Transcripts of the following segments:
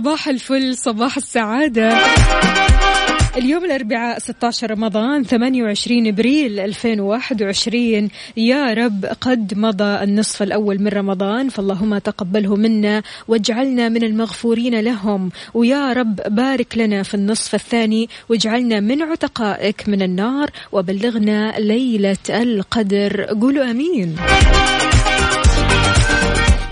صباح الفل صباح السعادة. اليوم الأربعاء 16 رمضان 28 أبريل 2021 يا رب قد مضى النصف الأول من رمضان فاللهم تقبله منا واجعلنا من المغفورين لهم. ويا رب بارك لنا في النصف الثاني واجعلنا من عتقائك من النار وبلغنا ليلة القدر. قولوا أمين.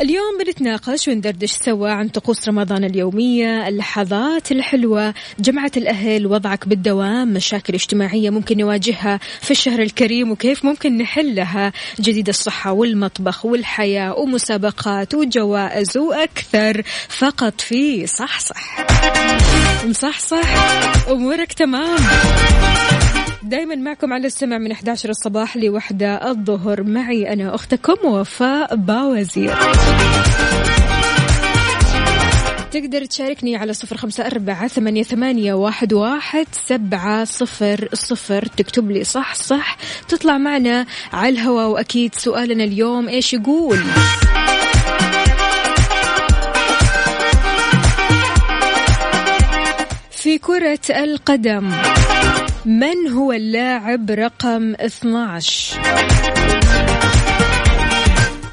اليوم بنتناقش وندردش سوا عن طقوس رمضان اليومية اللحظات الحلوة جمعة الأهل وضعك بالدوام مشاكل اجتماعية ممكن نواجهها في الشهر الكريم وكيف ممكن نحلها جديد الصحة والمطبخ والحياة ومسابقات وجوائز وأكثر. فقط في صح صح مصحصح أمورك تمام. دايما معكم على السمع من 11 الصباح لوحدة الظهر. معي أنا أختكم وفاء باوزير. تقدر تشاركني على صفر خمسة أربعة ثمانية, ثمانية واحد, واحد سبعة صفر صفر. تكتب لي صح صح. تطلع معنا على الهواء وأكيد سؤالنا اليوم إيش يقول؟ في كرة القدم. من هو اللاعب رقم 12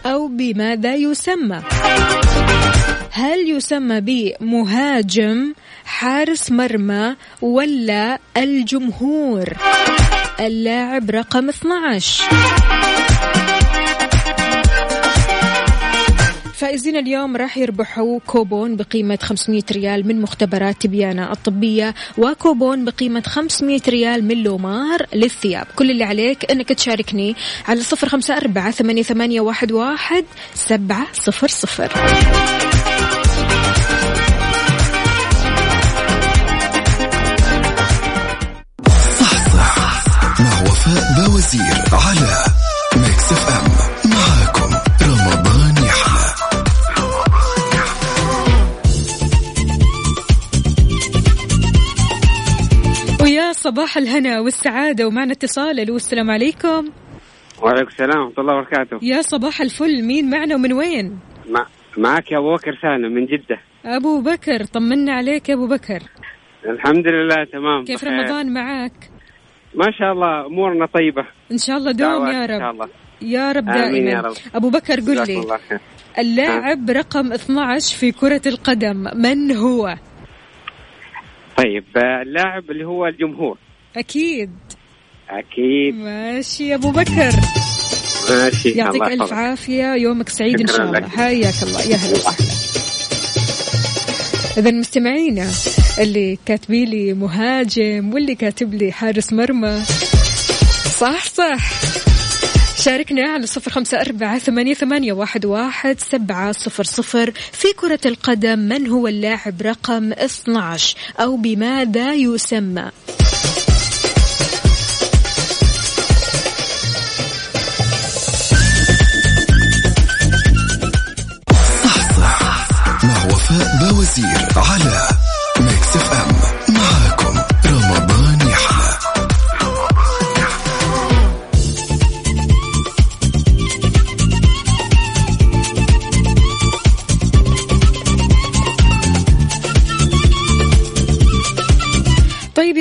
أو بماذا يسمى؟ هل يسمى بمهاجم حارس مرمى ولا الجمهور؟ اللاعب رقم 12 فائزين اليوم راح يربحوا كوبون بقيمة 500 ريال من مختبرات تبيانا الطبية وكوبون بقيمة 500 ريال من لومار للثياب. كل اللي عليك إنك تشاركني على صفر خمسة أربعة ثمانية, واحد, سبعة صفر صفر. صح صح. مع وفاء باوزير على صباح الهنا والسعادة ومعنا اتصال. ألو السلام عليكم. وعليكم السلام ورحمة الله وبركاته. يا صباح الفل. مين معنا ومن وين؟ مع... معك يا أبو بكر سالم من جدة. أبو بكر طمنا عليك يا أبو بكر. الحمد لله تمام. كيف بخير. رمضان معك؟ ما شاء الله أمورنا طيبة. إن شاء الله دوم يا إن شاء رب الله. يا رب دائما يا رب. أبو بكر قل لي. الله اللاعب رقم 12 في كرة القدم من هو؟ طيب آه، اللاعب اللي هو الجمهور. أكيد. أكيد. ماشي يا أبو بكر. ماشي يعطيك ألف يحفظك. عافية يومك سعيد إن شكراً شاء الله. حياك الله. يا هلا وسهلا. إذا مستمعينا اللي كاتبي لي مهاجم واللي كاتب لي حارس مرمى. صح صح. شاركنا على صفر خمسة أربعة ثمانية, ثمانية واحد, واحد سبعة صفر صفر. في كرة القدم من هو اللاعب رقم 12 أو بماذا يسمى؟ وفاء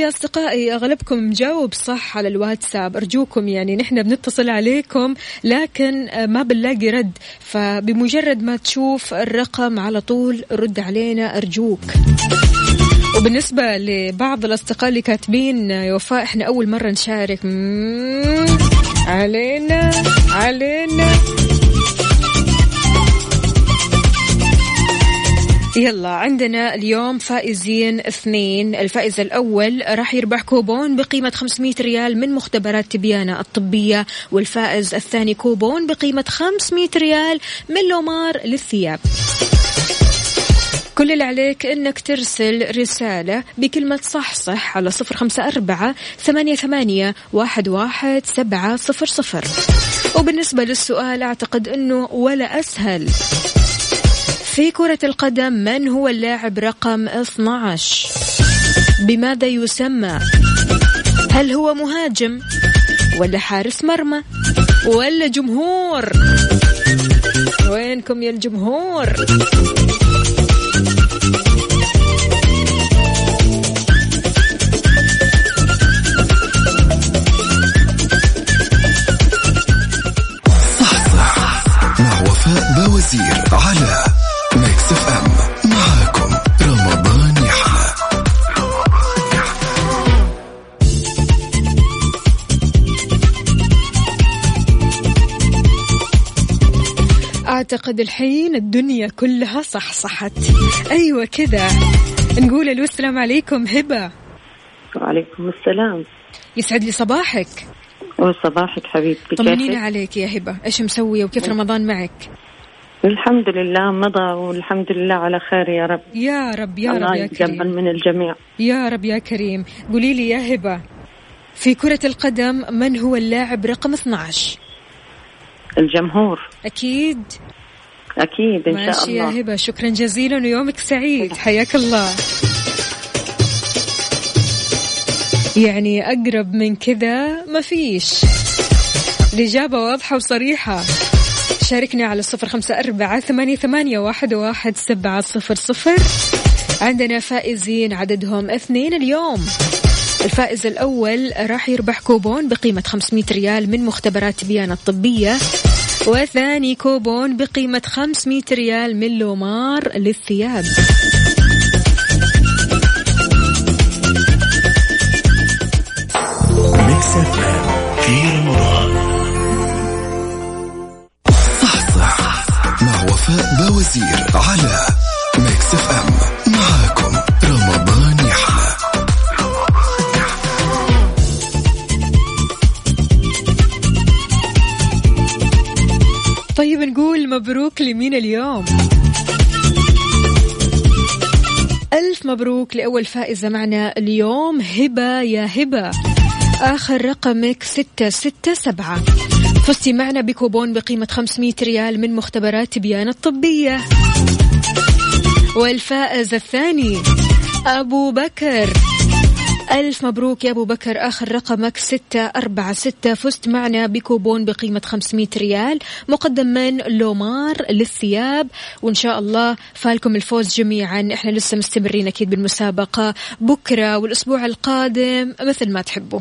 يا أصدقائي أغلبكم مجاوب صح على الواتساب. أرجوكم يعني نحن بنتصل عليكم لكن آه، ما بنلاقي رد. فبمجرد ما تشوف الرقم على طول رد علينا أرجوك. وبالنسبة لبعض الأصدقاء اللي كاتبين آه، يا وفاء إحنا أول مرة نشارك. علينا علينا. يلا عندنا اليوم فائزين اثنين. الفائز الأول راح يربح كوبون بقيمة 500 ريال من مختبرات تبيانة الطبية والفائز الثاني كوبون بقيمة 500 ريال من لومار للثياب. كل اللي عليك إنك ترسل رسالة بكلمة صح صح على صفر خمسة أربعة ثمانية, ثمانية واحد, واحد سبعة صفر صفر. وبالنسبة للسؤال أعتقد أنه ولا أسهل. في كرة القدم من هو اللاعب رقم 12 بماذا يسمى؟ هل هو مهاجم ولا حارس مرمى ولا جمهور؟ وينكم يا الجمهور؟ أعتقد الحين الدنيا كلها صحصحت. أيوة كذا. نقول ألو السلام عليكم هبة. وعليكم السلام. يسعد لي صباحك. وصباحك حبيبتي طمنينا كيفك؟ عليك يا هبة. إيش مسوية وكيف رمضان معك؟ الحمد لله مضى والحمد لله على خير يا رب. يا رب يا الله رب يا كريم. من الجميع. يا رب يا كريم. قولي لي يا هبة في كرة القدم من هو اللاعب رقم 12 الجمهور. أكيد. أكيد إن شاء ماشي يا الله. هبة شكرا جزيلا ويومك سعيد. حياك الله. يعني أقرب من كذا ما فيش. الإجابة واضحة وصريحة. شاركنا على صفر خمسة أربعة ثمانية, ثمانية واحد, واحد سبعة صفر صفر. عندنا فائزين عددهم اثنين اليوم. الفائز الأول راح يربح كوبون بقيمة 500 ريال من مختبرات بيانا الطبية. وثاني كوبون بقيمة 500 ريال من لومار للثياب. في رمضان. صح صح. مع وفاء باوزير على Mix FM مبروك لمين اليوم. ألف مبروك لأول فائزة معنا اليوم هبة يا هبة. آخر رقمك ستة ستة سبعة. فزتي معنا بكوبون بقيمة 500 ريال من مختبرات تبيان الطبية. والفائز الثاني أبو بكر. ألف مبروك يا أبو بكر. آخر رقمك ستة أربعة ستة. فزت معنا بكوبون بقيمة 500 ريال. مقدم من لومار للثياب. وإن شاء الله فالكم الفوز جميعا. إحنا لسه مستمرين أكيد بالمسابقة. بكرة والأسبوع القادم مثل ما تحبوا.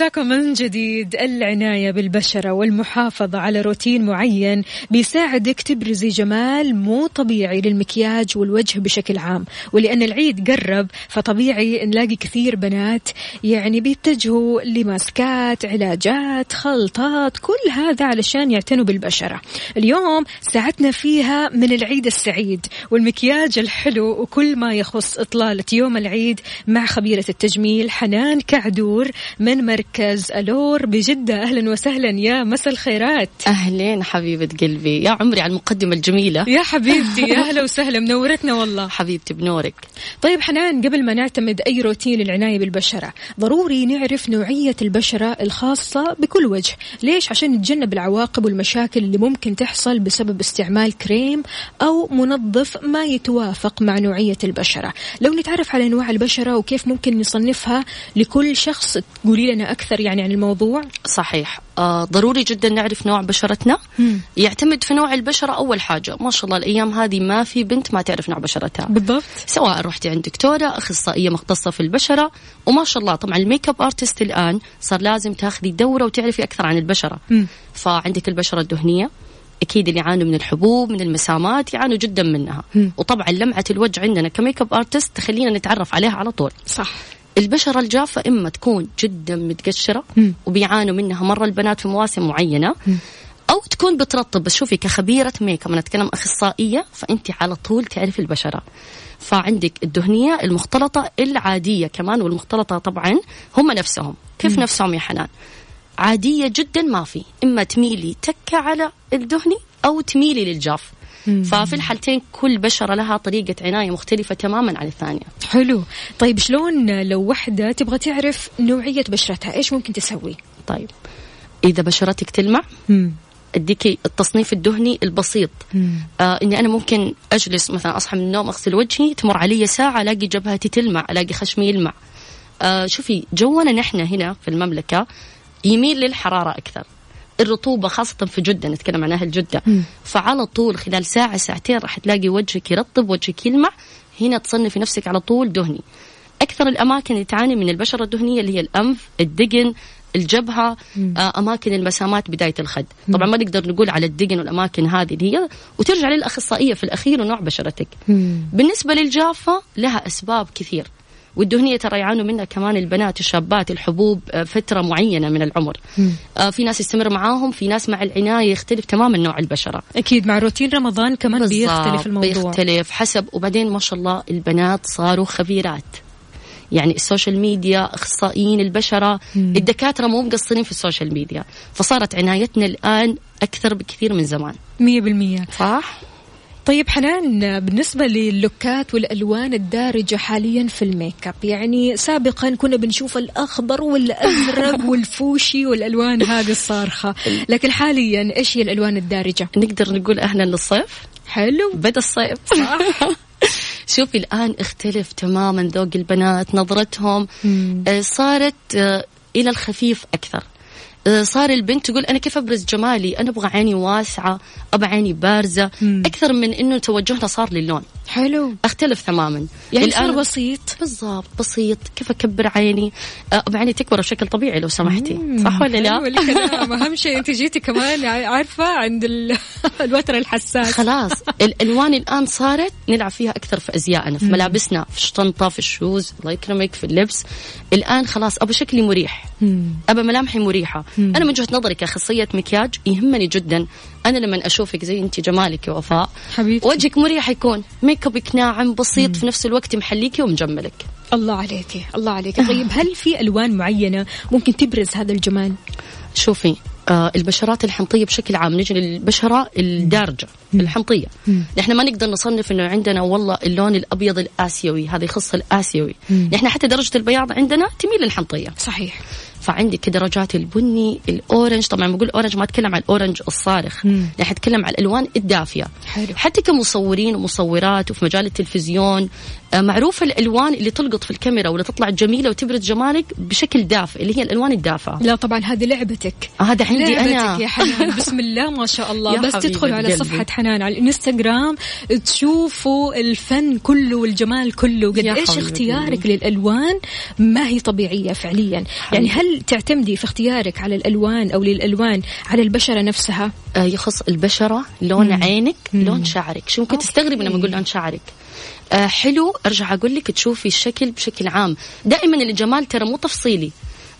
Exacto. مساكم من جديد العناية بالبشرة والمحافظة على روتين معين بيساعدك تبرزي جمال مو طبيعي للمكياج والوجه بشكل عام. ولأن العيد قرب فطبيعي نلاقي كثير بنات يعني بيتجهوا لماسكات علاجات خلطات كل هذا علشان يعتنوا بالبشرة. اليوم ساعتنا فيها من العيد السعيد والمكياج الحلو وكل ما يخص إطلالة يوم العيد مع خبيرة التجميل حنان كعدور من مركز ألور بجدة أهلا وسهلا يا مسا الخيرات. أهلين حبيبة قلبي. يا عمري على المقدمة الجميلة. يا حبيبتي يا أهلا وسهلا منورتنا والله. حبيبتي بنورك. طيب حنان قبل ما نعتمد أي روتين للعناية بالبشرة ضروري نعرف نوعية البشرة الخاصة بكل وجه. ليش؟ عشان نتجنب العواقب والمشاكل اللي ممكن تحصل بسبب استعمال كريم أو منظف ما يتوافق مع نوعية البشرة. لو نتعرف على أنواع البشرة وكيف ممكن نصنفها لكل شخص تقولي لنا أكثر يعني عن الموضوع؟ صحيح. آه ضروري جدا نعرف نوع بشرتنا. مم. يعتمد في نوع البشرة أول حاجة. ما شاء الله الأيام هذه ما في بنت ما تعرف نوع بشرتها. بالضبط. سواء رحتي عند دكتورة أخصائية مختصة في البشرة. وما شاء الله طبعا ال makeup artist الآن صار لازم تاخذي دورة وتعرفي أكثر عن البشرة. مم. فعندك البشرة الدهنية أكيد اللي يعانوا من الحبوب من المسامات يعانوا جدا منها. مم. وطبعا لمعة الوجه عندنا ك makeup artist تخلينا نتعرف عليها على طول. صح. البشرة الجافة إما تكون جدا متقشرة. وبيعانوا منها مرة البنات في مواسم معينة أو تكون بترطب. بس شوفي كخبيرة ميك أنا أتكلم أخصائية فأنت على طول تعرفي البشرة. فعندك الدهنية المختلطة العادية كمان والمختلطة طبعا هم نفسهم. كيف نفسهم يا حنان؟ عادية جدا ما في. إما تميلي تكة على الدهني أو تميلي للجاف. ففي الحالتين كل بشرة لها طريقة عناية مختلفة تماما عن الثانية. حلو. طيب شلون لو وحدة تبغى تعرف نوعية بشرتها؟ إيش ممكن تسوي؟ طيب. إذا بشرتك تلمع مم. اديكي التصنيف الدهني البسيط. مم. آه إني أنا ممكن أجلس مثلا أصحى من النوم أغسل وجهي تمر علي ساعة ألاقي جبهتي تلمع ألاقي خشمي يلمع. آه شوفي جونا نحن هنا في المملكة يميل للحرارة أكثر. الرطوبة خاصة في جدة نتكلم عن أهل جدة. مم. فعلى طول خلال ساعة ساعتين راح تلاقي وجهك يرطب وجهك يلمع. هنا تصنفي نفسك على طول دهني. أكثر الأماكن اللي تعاني من البشرة الدهنية اللي هي الأنف الدقن الجبهة آه، أماكن المسامات بداية الخد. طبعا ما نقدر نقول على الدقن والأماكن هذه اللي هي وترجع للأخصائية في الأخير ونوع بشرتك. مم. بالنسبة للجافة لها أسباب كثير. والدهنية ترى يعانوا منها كمان البنات الشابات الحبوب آه، فترة معينة من العمر. آه، في ناس يستمر معاهم في ناس مع العناية يختلف تماما نوع البشرة. أكيد مع روتين رمضان كمان بيختلف الموضوع. بيختلف حسب وبعدين ما شاء الله البنات صاروا خبيرات. يعني ال social media أخصائيين البشرة الدكاترة مو مقصرين في ال social media. فصارت عنايتنا الآن أكثر بكثير من زمان. مية بالمية. صح؟ طيب حنان بالنسبة للوكات والألوان الدارجة حاليا في الميك اب يعني سابقا كنا بنشوف الأخضر والأزرق والفوشي والألوان هذه الصارخة. لكن حاليا إيش هي الألوان الدارجة؟ نقدر نقول أهلا للصيف. حلو. بدا الصيف. صح. شوفي الآن اختلف تماما ذوق البنات نظرتهم آه، صارت آه، إلى الخفيف أكثر. آه، صار البنت تقول أنا كيف أبرز جمالي؟ أنا أبغى عيني واسعة أبغى عيني بارزة. أكثر من إنه توجهنا صار للون. حلو. أختلف تماما. يعني صار بسيط. بالضبط بسيط. كيف أكبر عيني؟ عيني تكبر بشكل طبيعي لو سمحتي. صح ولا لا؟ الكلام. أهم شيء أنت جيتي كمان عارفة عند ال- الوتر الحساس. خلاص. الألوان الآن صارت نلعب فيها أكثر في أزيائنا في ملابسنا في الشنطة في الشوز الله يكرمك في اللبس. الآن خلاص ابى شكلي مريح. ابى ملامحي مريحة. أنا من وجهه نظري كاخصائيه مكياج يهمني جدا. أنا لما أشوفك زي أنت جمالك يا وفاء حبيبتي. وجهك مريح يكون. ميك ابك ناعم بسيط في نفس الوقت محليكي ومجملك الله عليكي الله عليكي طيب هل في ألوان معينة ممكن تبرز هذا الجمال؟ شوفي آه البشرات الحمضية بشكل عام نجي للبشرة الدارجة الحمضية. نحن ما نقدر نصنف إنه عندنا والله اللون الأبيض الآسيوي هذا يخص الآسيوي. نحن حتى درجة البياض عندنا تميل للحمضية. صحيح. فعندك درجات البني ال orange. طبعا بقول orange ما أتكلم عن ال orange الصارخ. نحن نتكلم عن الألوان الدافية. حلو. حتى كمصورين ومصورات وفي مجال التلفزيون آه، معروفة الألوان اللي تلقط في الكاميرا واللي تطلع جميلة وتبرز جمالك بشكل دافئ اللي هي الألوان الدافئة. لا طبعا هذه لعبتك. هذا عندي لعبتك أنا يا حنان. بسم الله ما شاء الله. بس تدخلوا على. صفحة حنان على الإنستغرام تشوفوا الفن كله والجمال كله. قد إيش اختيارك للألوان؟ ما هي طبيعية فعليا. يعني هل تعتمدي في اختيارك على الألوان أو للألوان على البشرة نفسها؟ آه يخص البشرة لون مم. عينك مم. لون شعرك. شو ممكن تستغربي لما أقول لون شعرك؟ آه حلو. أرجع أقول لك تشوفي الشكل بشكل عام. دائما الجمال ترى مو تفصيلي.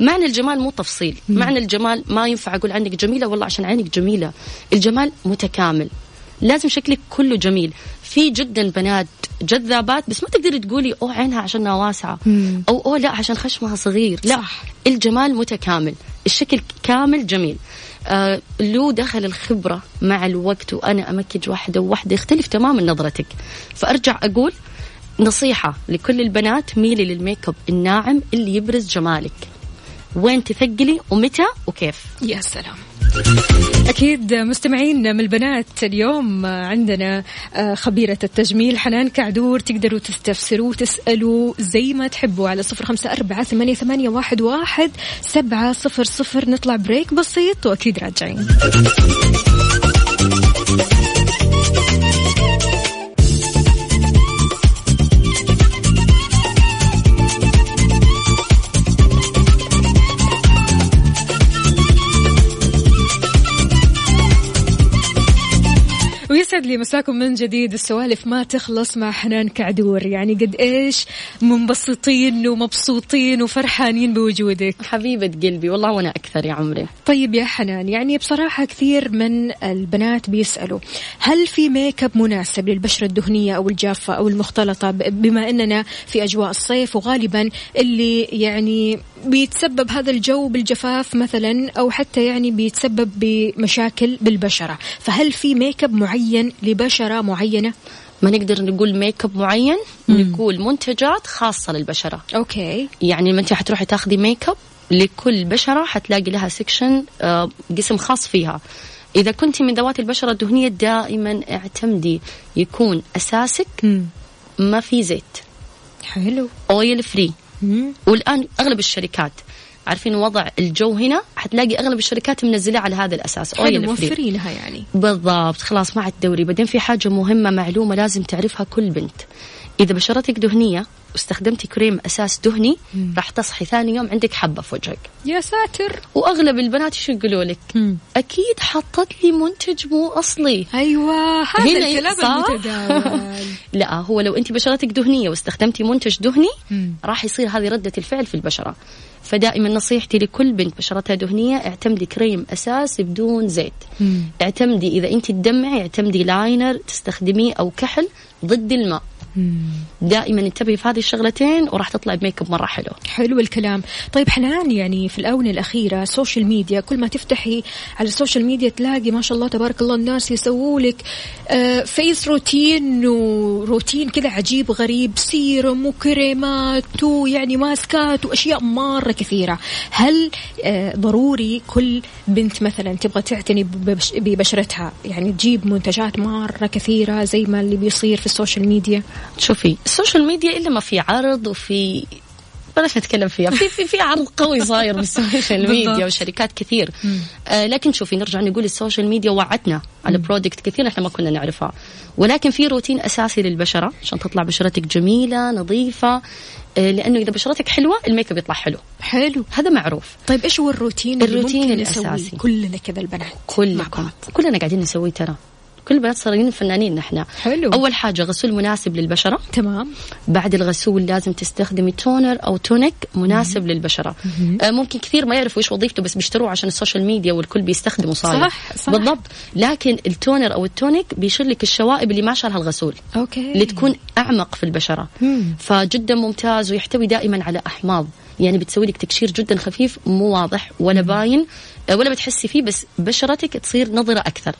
معنى الجمال مو تفصيل. مم. معنى الجمال ما ينفع أقول عنك جميلة والله عشان عينك جميلة. الجمال متكامل. لازم شكلك كله جميل. في جدا بنات جذابات بس ما تقدري تقولي أوه عينها عشانها واسعة. مم. أو أوه لا عشان خشمها صغير. لا صح. الجمال متكامل. الشكل كامل جميل. آه له دخل الخبرة مع الوقت وأنا أمكج واحدة وواحدة يختلف تماما نظرتك. فأرجع أقول نصيحة لكل البنات ميلي للميك اب الناعم اللي يبرز جمالك. وين تثقلي ومتى وكيف؟ يا سلام. أكيد مستمعين من البنات اليوم عندنا آه، خبيرة التجميل حنان كعدور تقدروا تستفسروا وتسألوا زي ما تحبوا على صفر خمسة أربعة ثمانية, ثمانية واحد, واحد سبعة صفر صفر. نطلع بريك بسيط وأكيد راجعين. لي مساكم من جديد. السوالف ما تخلص مع حنان كعدور. يعني قد إيش منبسطين ومبسوطين وفرحانين بوجودك. حبيبة قلبي والله وأنا أكثر يا عمري. طيب يا حنان يعني بصراحة كثير من البنات بيسألوا هل في ميك اب مناسب للبشرة الدهنية أو الجافة أو المختلطة؟ بما إننا في أجواء الصيف وغالبا اللي يعني بيتسبب هذا الجو بالجفاف مثلا أو حتى يعني بيتسبب بمشاكل بالبشرة. فهل في ميك اب معين لبشرة معينة؟ ما نقدر نقول make up معين نقول منتجات خاصة للبشرة. أوكي. يعني ما انت حتروحي تاخذي make up لكل بشرة حتلاقي لها section آه، قسم خاص فيها. إذا كنت من ذوات البشرة الدهنية دائما اعتمدي يكون أساسك ما في زيت. حلو. oil free والآن أغلب الشركات عارفين وضع الجو هنا؟ حتلاقي أغلب الشركات منزلاه على هذا الأساس حلو موفرينها يعني. بالضبط خلاص ما عاد دوري. بعدين في حاجة مهمة معلومة لازم تعرفها كل بنت. إذا بشرتك دهنية واستخدمتي كريم أساس دهني راح تصحي ثاني يوم عندك حبة في وجهك. يا ساتر. وأغلب البنات شو يقولوا لك. أكيد حطت لي منتج مو أصلي. أيوه هذا الكلام المتداول. لا هو لو أنت بشرتك دهنية واستخدمتي منتج دهني. راح يصير هذه ردة الفعل في البشرة. فدائما نصيحتي لكل بنت بشرتها دهنية اعتمدي كريم أساس بدون زيت. مم. اعتمدي إذا أنت تدمعي اعتمدي لاينر تستخدميه أو كحل ضد الماء. دائما انتبهي في هذه الشغلتين وراح تطلع ب make up مرة حلو. حلو الكلام. طيب حنان يعني في الآونة الأخيرة ال social media كل ما تفتحي على ال social media تلاقي ما شاء الله تبارك الله الناس يسووا لك face routine وروتين كذا عجيب غريب سيرم وكريمات ويعني ماسكات واشياء مرة كثيرة. هل آه ضروري كل بنت مثلا تبغى تعتني ببشرتها؟ يعني تجيب منتجات مرة كثيرة زي ما اللي بيصير في ال social media شوفي ال social media إلا ما في عرض وفي بلاش نتكلم فيها في في في عرض قوي صاير بال social media وشركات كثير. آه لكن شوفي نرجع نقول ال social media وعدتنا على product كثير إحنا ما كنا نعرفها. ولكن في روتين أساسي للبشرة عشان تطلع بشرتك جميلة نظيفة. آه لأنه إذا بشرتك حلوة ال make up يطلع حلو. حلو. هذا معروف. طيب إيش هو الروتين الروتين الأساسي. كلنا كذا البنات. كلكم كلنا قاعدين نسويه ترى. كل البنات صايرين فنانين نحن. حلو. أول حاجة غسول مناسب للبشرة. تمام. بعد الغسول لازم تستخدمي toner أو tonic مناسب مم. للبشرة. مم. آه ممكن كثير ما يعرفوا إيش وظيفته بس بيشتروه عشان ال social media والكل بيستخدمه صار صح صح. بالضبط. لكن ال toner أو ال tonic بيشيل لك الشوائب اللي ما شالها الغسول. أوكي. اللي تكون أعمق في البشرة. مم. فجدا ممتاز ويحتوي دائما على أحماض. يعني بتسوي لك تكشير جدا خفيف مو واضح ولا باين. آه، ولا بتحسي فيه بس بشرتك تصير نظرة أكثر.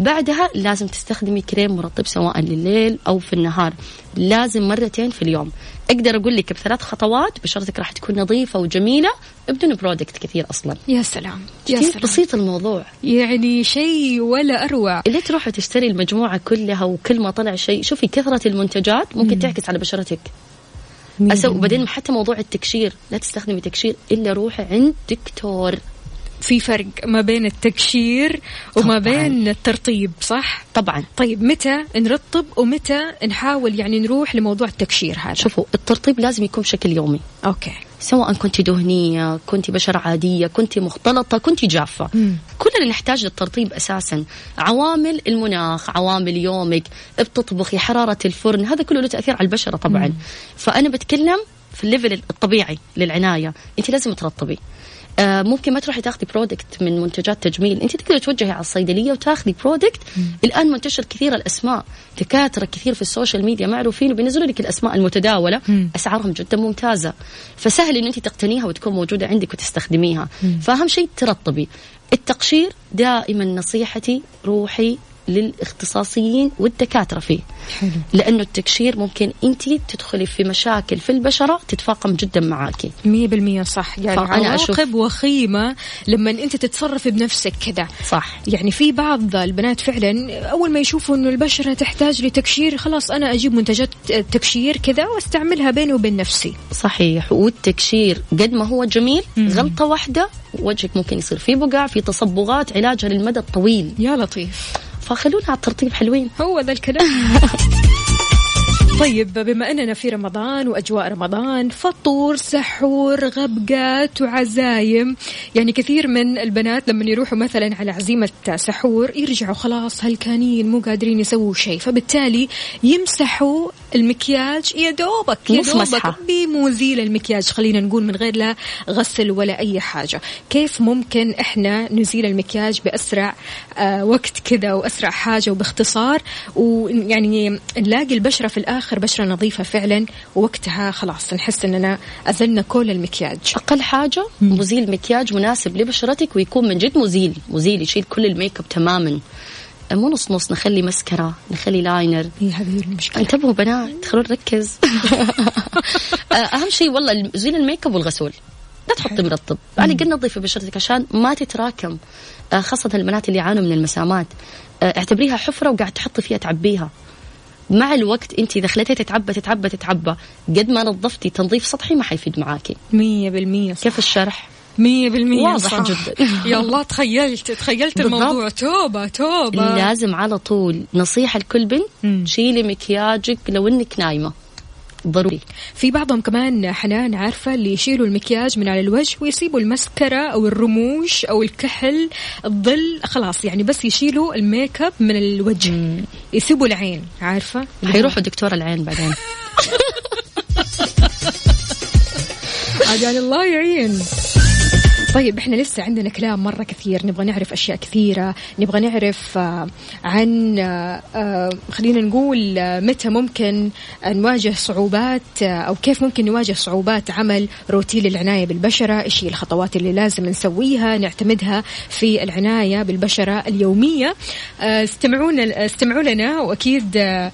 بعدها لازم تستخدمي كريم مرطب سواء لليل أو في النهار. لازم مرتين في اليوم. أقدر أقول لك بثلاث خطوات بشرتك راح تكون نظيفة وجميلة بدون برودكت كثير أصلا. يا سلام. يا سلام. بسيط الموضوع. يعني شيء ولا أروع. اللي تروح تشتري المجموعة كلها وكل ما طلع شيء شوفي كثرة المنتجات ممكن مم. تعكس على بشرتك. أسو وبعدين حتى موضوع التقشير لا تستخدمي تقشير إلا روحي عند دكتور. في فرق ما بين التقشير وما. بين الترطيب صح؟ طبعا. طيب متى نرطب ومتى نحاول يعني نروح لموضوع التقشير هذا؟ شوفوا الترطيب لازم يكون بشكل يومي. أوكي. سواء كنت دهنية كنت بشرة عادية كنت مختلطة كنت جافة. مم. كلنا نحتاج للترطيب أساسا. عوامل المناخ عوامل يومك بتطبخي حرارة الفرن هذا كله له تأثير على البشرة طبعا. فأنا بتكلم في ال level الطبيعي للعناية. أنت لازم ترطبي. ممكن ما تروحي تاخذي product من منتجات تجميل. انت تقدري توجهي على الصيدلية وتاخذي product الآن منتشر كثير الأسماء. دكاترة كثير في ال social media معروفين وبينزلوا لك الأسماء المتداولة. مم. أسعارهم جدا ممتازة. فسهل إن أنت تقتنيها وتكون موجودة عندك وتستخدميها. فأهم شيء ترطبي. التقشير دائما نصيحتي روحي للاختصاصيين والدكاترة فيه. حلو. لأنه التقشير ممكن أنت تدخلي في مشاكل في البشرة تتفاقم جدا معاكي. مية بالمية صح. يعني عواقب وخيمة لما أنت تتصرفي بنفسك كذا. صح. يعني في بعض البنات فعلا أول ما يشوفوا إنه البشرة تحتاج لتكشير خلاص أنا أجيب منتجات تكشير كذا وأستعملها بيني وبين نفسي. صحيح. والتكشير قد ما هو جميل غلطة واحدة وجهك ممكن يصير فيه بقع في تصبغات علاجها للمدى الطويل. يا لطيف. فخلونا على الترطيب حلوين. هو ذا الكلام. طيب بما أننا في رمضان وأجواء رمضان فطور سحور غبقات وعزايم يعني كثير من البنات لما يروحوا مثلا على عزيمة سحور يرجعوا خلاص هلكانين مو قادرين يسووا شيء فبالتالي يمسحوا المكياج يا دوبك يا دوبك. بمزيل المكياج خلينا نقول من غير لا غسل ولا أي حاجة كيف ممكن إحنا نزيل المكياج بأسرع آه وقت كذا وأسرع حاجة وباختصار ويعني نلاقي البشرة في الآخر بشرة نظيفة فعلا ووقتها خلاص نحس إننا ازلنا كل المكياج. أقل حاجة مزيل مكياج مناسب لبشرتك ويكون من جد مزيل. مزيل يشيل كل ال make up تماما. مو نص نص نخلي مسكرة نخلي liner. هذه المشكلة. انتبهوا بنات خلونا نركز أهم شيء والله زين الميك أب والغسول. لا تحطي مرطب. على الاقل نظفي بشرتك عشان ما تتراكم. آه، خاصة البنات اللي يعانوا من المسامات. آه، اعتبريها حفرة وقاعد تحطي فيها تعبيها. مع الوقت انت إذا خليتها تتعبى تتعبى تتعبى قد ما نظفتي تنظيف سطحي ما حيفيد معاكي مية بالمية صح. كيف الشرح مية بالمية واضح صح. جدا. يا الله تخيلت تخيلت. الموضوع توبة توبة لازم على طول نصيحة لكل بنت. شيلي مكياجك لو إنك نايمة ضروري. في بعضهم كمان حنان عارفة اللي يشيلوا المكياج من على الوجه ويسيبوا المسكرة أو الرموش أو الكحل الظل خلاص يعني بس يشيلوا الميك أب من الوجه. يسيبوا العين عارفة؟ حيروحوا دكتور العين بعدين. يعني الله يعين. طيب إحنا لسه عندنا كلام مرة كثير نبغى نعرف أشياء كثيرة نبغى نعرف آه، عن آه، آه، خلينا نقول متى ممكن نواجه صعوبات أو كيف ممكن نواجه صعوبات عمل روتين العنايه بالبشرة إيش هي الخطوات اللي لازم نسويها نعتمدها في العناية بالبشرة اليومية. آه، استمعونا استمعوا لنا وأكيد آه،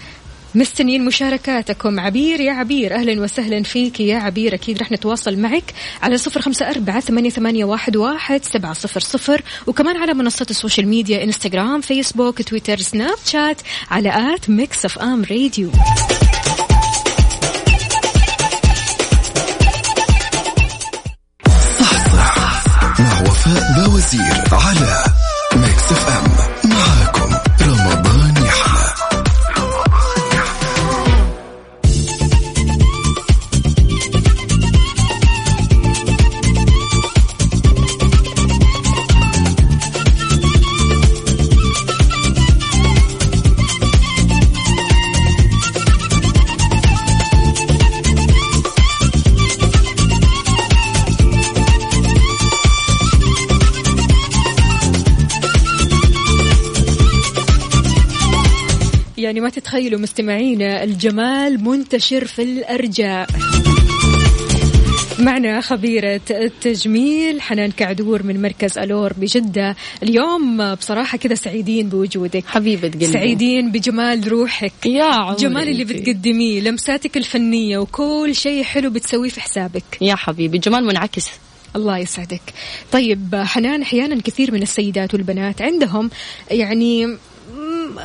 مستنيين مشاركاتكم. عبير يا عبير أهلا وسهلا فيك يا عبير. أكيد رح نتواصل معك على صفر خمسة أربعة ثمانية, واحد, سبعة صفر صفر. وكمان على منصات ال social media إنستغرام فيسبوك تويتر سناب شات على آت ميكس أف أم راديو. صح مع وفاء بوازير تتخيلوا مستمعينا الجمال منتشر في الأرجاء. معنا خبيرة التجميل حنان كعدور من مركز ألور بجدة. اليوم بصراحة كذا سعيدين بوجودك. حبيبة قلبي. سعيدين بجمال روحك. يا عمري. جمال اللي. بتقدميه لمساتك الفنية وكل شيء حلو بتسويه في حسابك. يا حبيبي جمال منعكس. الله يسعدك. طيب حنان أحيانا كثير من السيدات والبنات عندهم يعني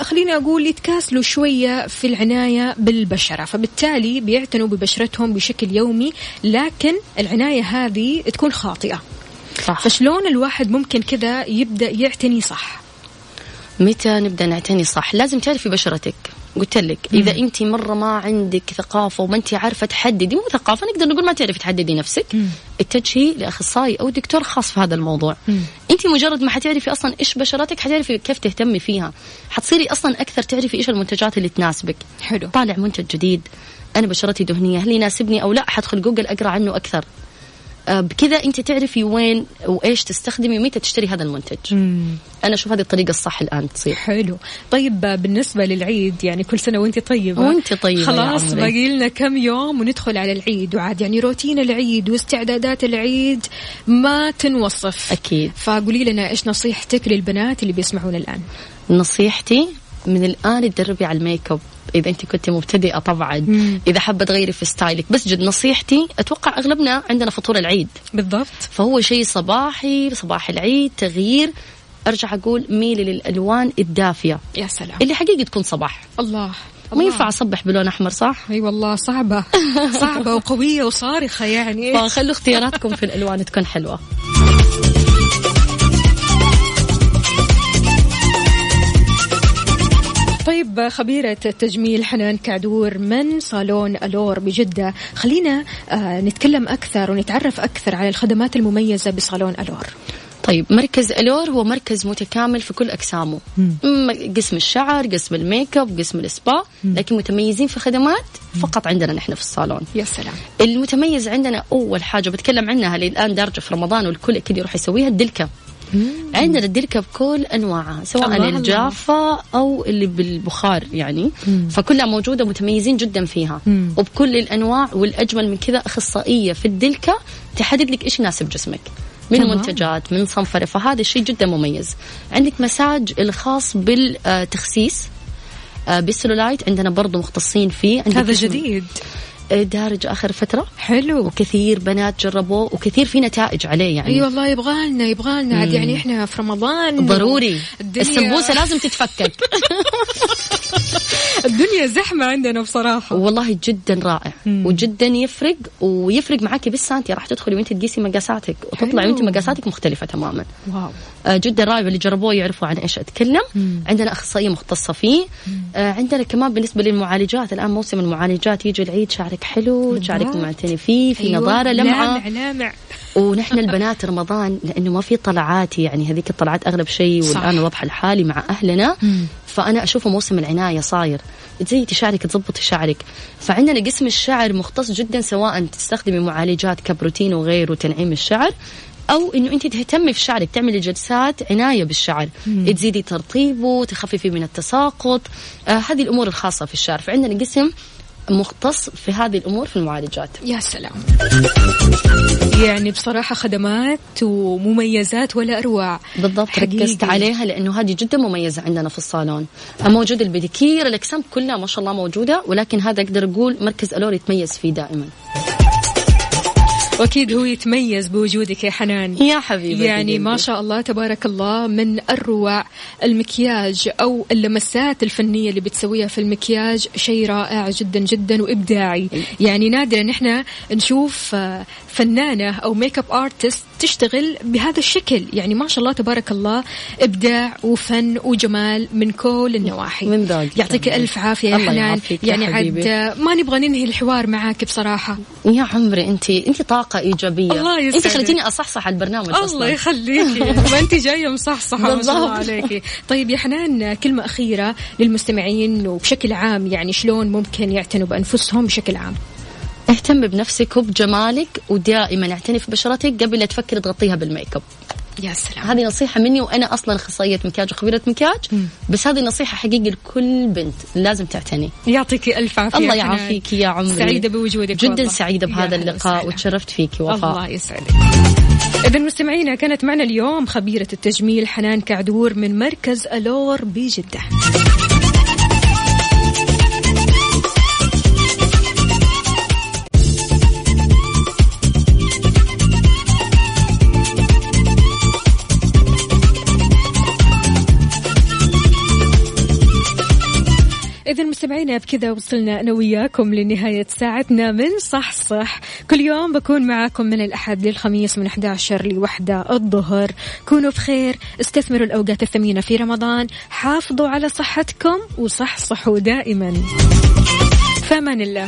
خليني أقول يتكاسلوا شوية في العناية بالبشرة فبالتالي بيعتنوا ببشرتهم بشكل يومي لكن العناية هذه تكون خاطئة. صح. فشلون الواحد ممكن كذا يبدأ يعتني صح؟ متى نبدأ نعتني صح؟ لازم تعرفي بشرتك. قلت لك إذا انت مرة ما عندك ثقافة وما انت عارفة تحددي مو ثقافة نقدر نقول ما تعرفي تحددي نفسك اتجهي لأخصائي أو دكتور خاص في هذا الموضوع. انت مجرد ما حتعرفي أصلا إيش بشرتك حتعرفي كيف تهتمي فيها. حتصيري أصلا أكثر تعرفي إيش المنتجات اللي تناسبك. حلو. طالع منتج جديد أنا بشرتي دهنية هل يناسبني أو لا؟ حدخل جوجل أقرأ عنه أكثر. بكذا انت تعرفي وين وايش تستخدمي ومتى تشتري هذا المنتج. أنا أشوف هذه الطريقة الصح الآن تصير. حلو. طيب بالنسبة للعيد يعني كل سنة وانت طيبة. وانت طيبة يا خلاص. باقي لنا كم يوم وندخل على العيد. وعاد يعني روتين العيد واستعدادات العيد ما تنوصف. أكيد. فقولي لنا إيش نصيحتك للبنات اللي بيسمعون الآن؟ نصيحتي من الآن تدربي على ال make up. إذا أنت كنت مبتدئة طبعا. مم. إذا حابه تغيري في style ك. بس جد نصيحتي أتوقع أغلبنا عندنا فطور العيد. بالضبط. فهو شيء صباحي صباح العيد تغيير. أرجع أقول ميلي للألوان الدافية. يا سلام. اللي حقيقي تكون صباح. الله. ما. ينفع أصبح بلون أحمر صح؟ أي والله صعبة. صعبة وقوية وصارخة يعني. فخلوا اختياراتكم في الألوان تكون حلوة. طيب خبيرة التجميل حنان كعدور من صالون ألور بجدة. خلينا آه نتكلم أكثر ونتعرف أكثر على الخدمات المميزة بصالون ألور طيب مركز الور هو مركز متكامل في كل أقسامه. م- قسم الشعر قسم الميك أب قسم السبا لكن متميزين في خدمات فقط عندنا نحن في الصالون. يا سلام. المتميز عندنا أول حاجة بتكلم عنها الان دارجه في رمضان والكل أكيد يروح يسويها الدلكة. عندنا الدلكه بكل أنواعها سواء. الجافه أو اللي بالبخار يعني. فكلها موجودة متميزين جدا فيها. مم. وبكل الأنواع والأجمل من كذا أخصائية في الدلكه تحدد لك إيش يناسب جسمك. من تمام. منتجات من صنفرة فهذا الشيء جدا مميز. عندك مساج الخاص بالتخسيس. آه، بالسلولايت عندنا برضو مختصين فيه. عندك هذا جديد. دارج آخر فترة. حلو. وكثير بنات جربوه وكثير في نتائج عليه يعني. اي والله يبغى لنا يبغى لنا. عاد يعني إحنا في رمضان ضروري. السمبوسة لازم تتفكك. الدنيا زحمة عندنا بصراحة والله جدا رائع مم. وجدا يفرق ويفرق معاكي بالسانتي راح تدخلي وانت تقيسي مقاساتك وتطلعي. وانت مقاساتك مختلفة تماما واو آه، جدا رائع اللي جربوه يعرفوا عن إيش أتكلم مم. عندنا أخصائية مختصة فيه آه، عندنا كمان بالنسبة للمعالجات الآن موسم المعالجات يجي العيد شعرك حلو شعرك بالضبط. معتني فيه في أيوة. نضاره لمعة لامع لامع ونحن البنات رمضان لأنه ما في طلعات يعني هذيك الطلعات أغلب شيء. والآن الوضع الحالي مع أهلنا مم. فأنا اشوفه موسم العناية صاير. تزيتي شعرك تضبطي شعرك فعندنا قسم الشعر مختص جدا سواء تستخدمي معالجات كبروتين وغيره تنعيم الشعر أو إنه أنت تهتمي في شعرك تعملي جلسات عناية بالشعر. تزيدي ترطيبه تخففي من التساقط. آه هذه الأمور الخاصة في الشعر. فعندنا قسم مختص في هذه الأمور في المعالجات. يا سلام. يعني بصراحة خدمات ومميزات ولا أروع. بالضبط حقيقي. ركزت عليها لأنه هذه جدا مميزة عندنا في الصالون. موجود البديكير الأجسام كلها ما شاء الله موجودة ولكن هذا أقدر أقول مركز ألور يتميز فيه دائما. وأكيد هو يتميز بوجودك يا حنان. يا حبيبي يعني ما شاء الله تبارك الله من أروع المكياج أو اللمسات الفنية اللي بتسويها في المكياج شيء رائع جدا جدا وإبداعي. يعني نادرا إحنا نشوف آه، فنانة أو make up artist تشتغل بهذا الشكل. يعني ما شاء الله تبارك الله إبداع وفن وجمال من كل النواحي. من ذوقك. يعطيك يا ألف عافية يا الله حنان. يعني عاد ما نبغى ننهي الحوار معاك بصراحة. يا عمري انت أنت طاقة إيجابية. الله أنت يسعدك. خليتيني أصحصح على البرنامج الله أصلا. يخليكي. ما أنت جاية مصحصحة ما شاء الله. عليكي. طيب يا حنان كلمة أخيرة للمستمعين وبشكل عام يعني شلون ممكن يعتنوا بأنفسهم بشكل عام؟ اهتم بنفسك وبجمالك ودائما اعتني في بشرتك قبل لا تفكر تغطيها بالميك أب. يا سلام. هذه نصيحة مني وأنا أصلا أخصائية مكياج وخبيرة مكياج. بس هذه نصيحة حقيقي لكل بنت لازم تعتني. يعطيك ألف عافية الله. يعافيك يا عمري. سعيدة بوجودك جدا والله. سعيدة بهذا اللقاء. وتشرفت فيك وفاء الله يسعدك. إذا مستمعينا كانت معنا اليوم خبيرة التجميل حنان كعدور من مركز ألور بجدة. مستمعينا بكذا وصلنا أنا وياكم لنهاية ساعتنا من صح صح. كل يوم بكون معاكم من الأحد للخميس من 11 لوحدة الظهر. كونوا بخير استثمروا الأوقات الثمينة في رمضان حافظوا على صحتكم وصحصحوا دائما. فمان الله.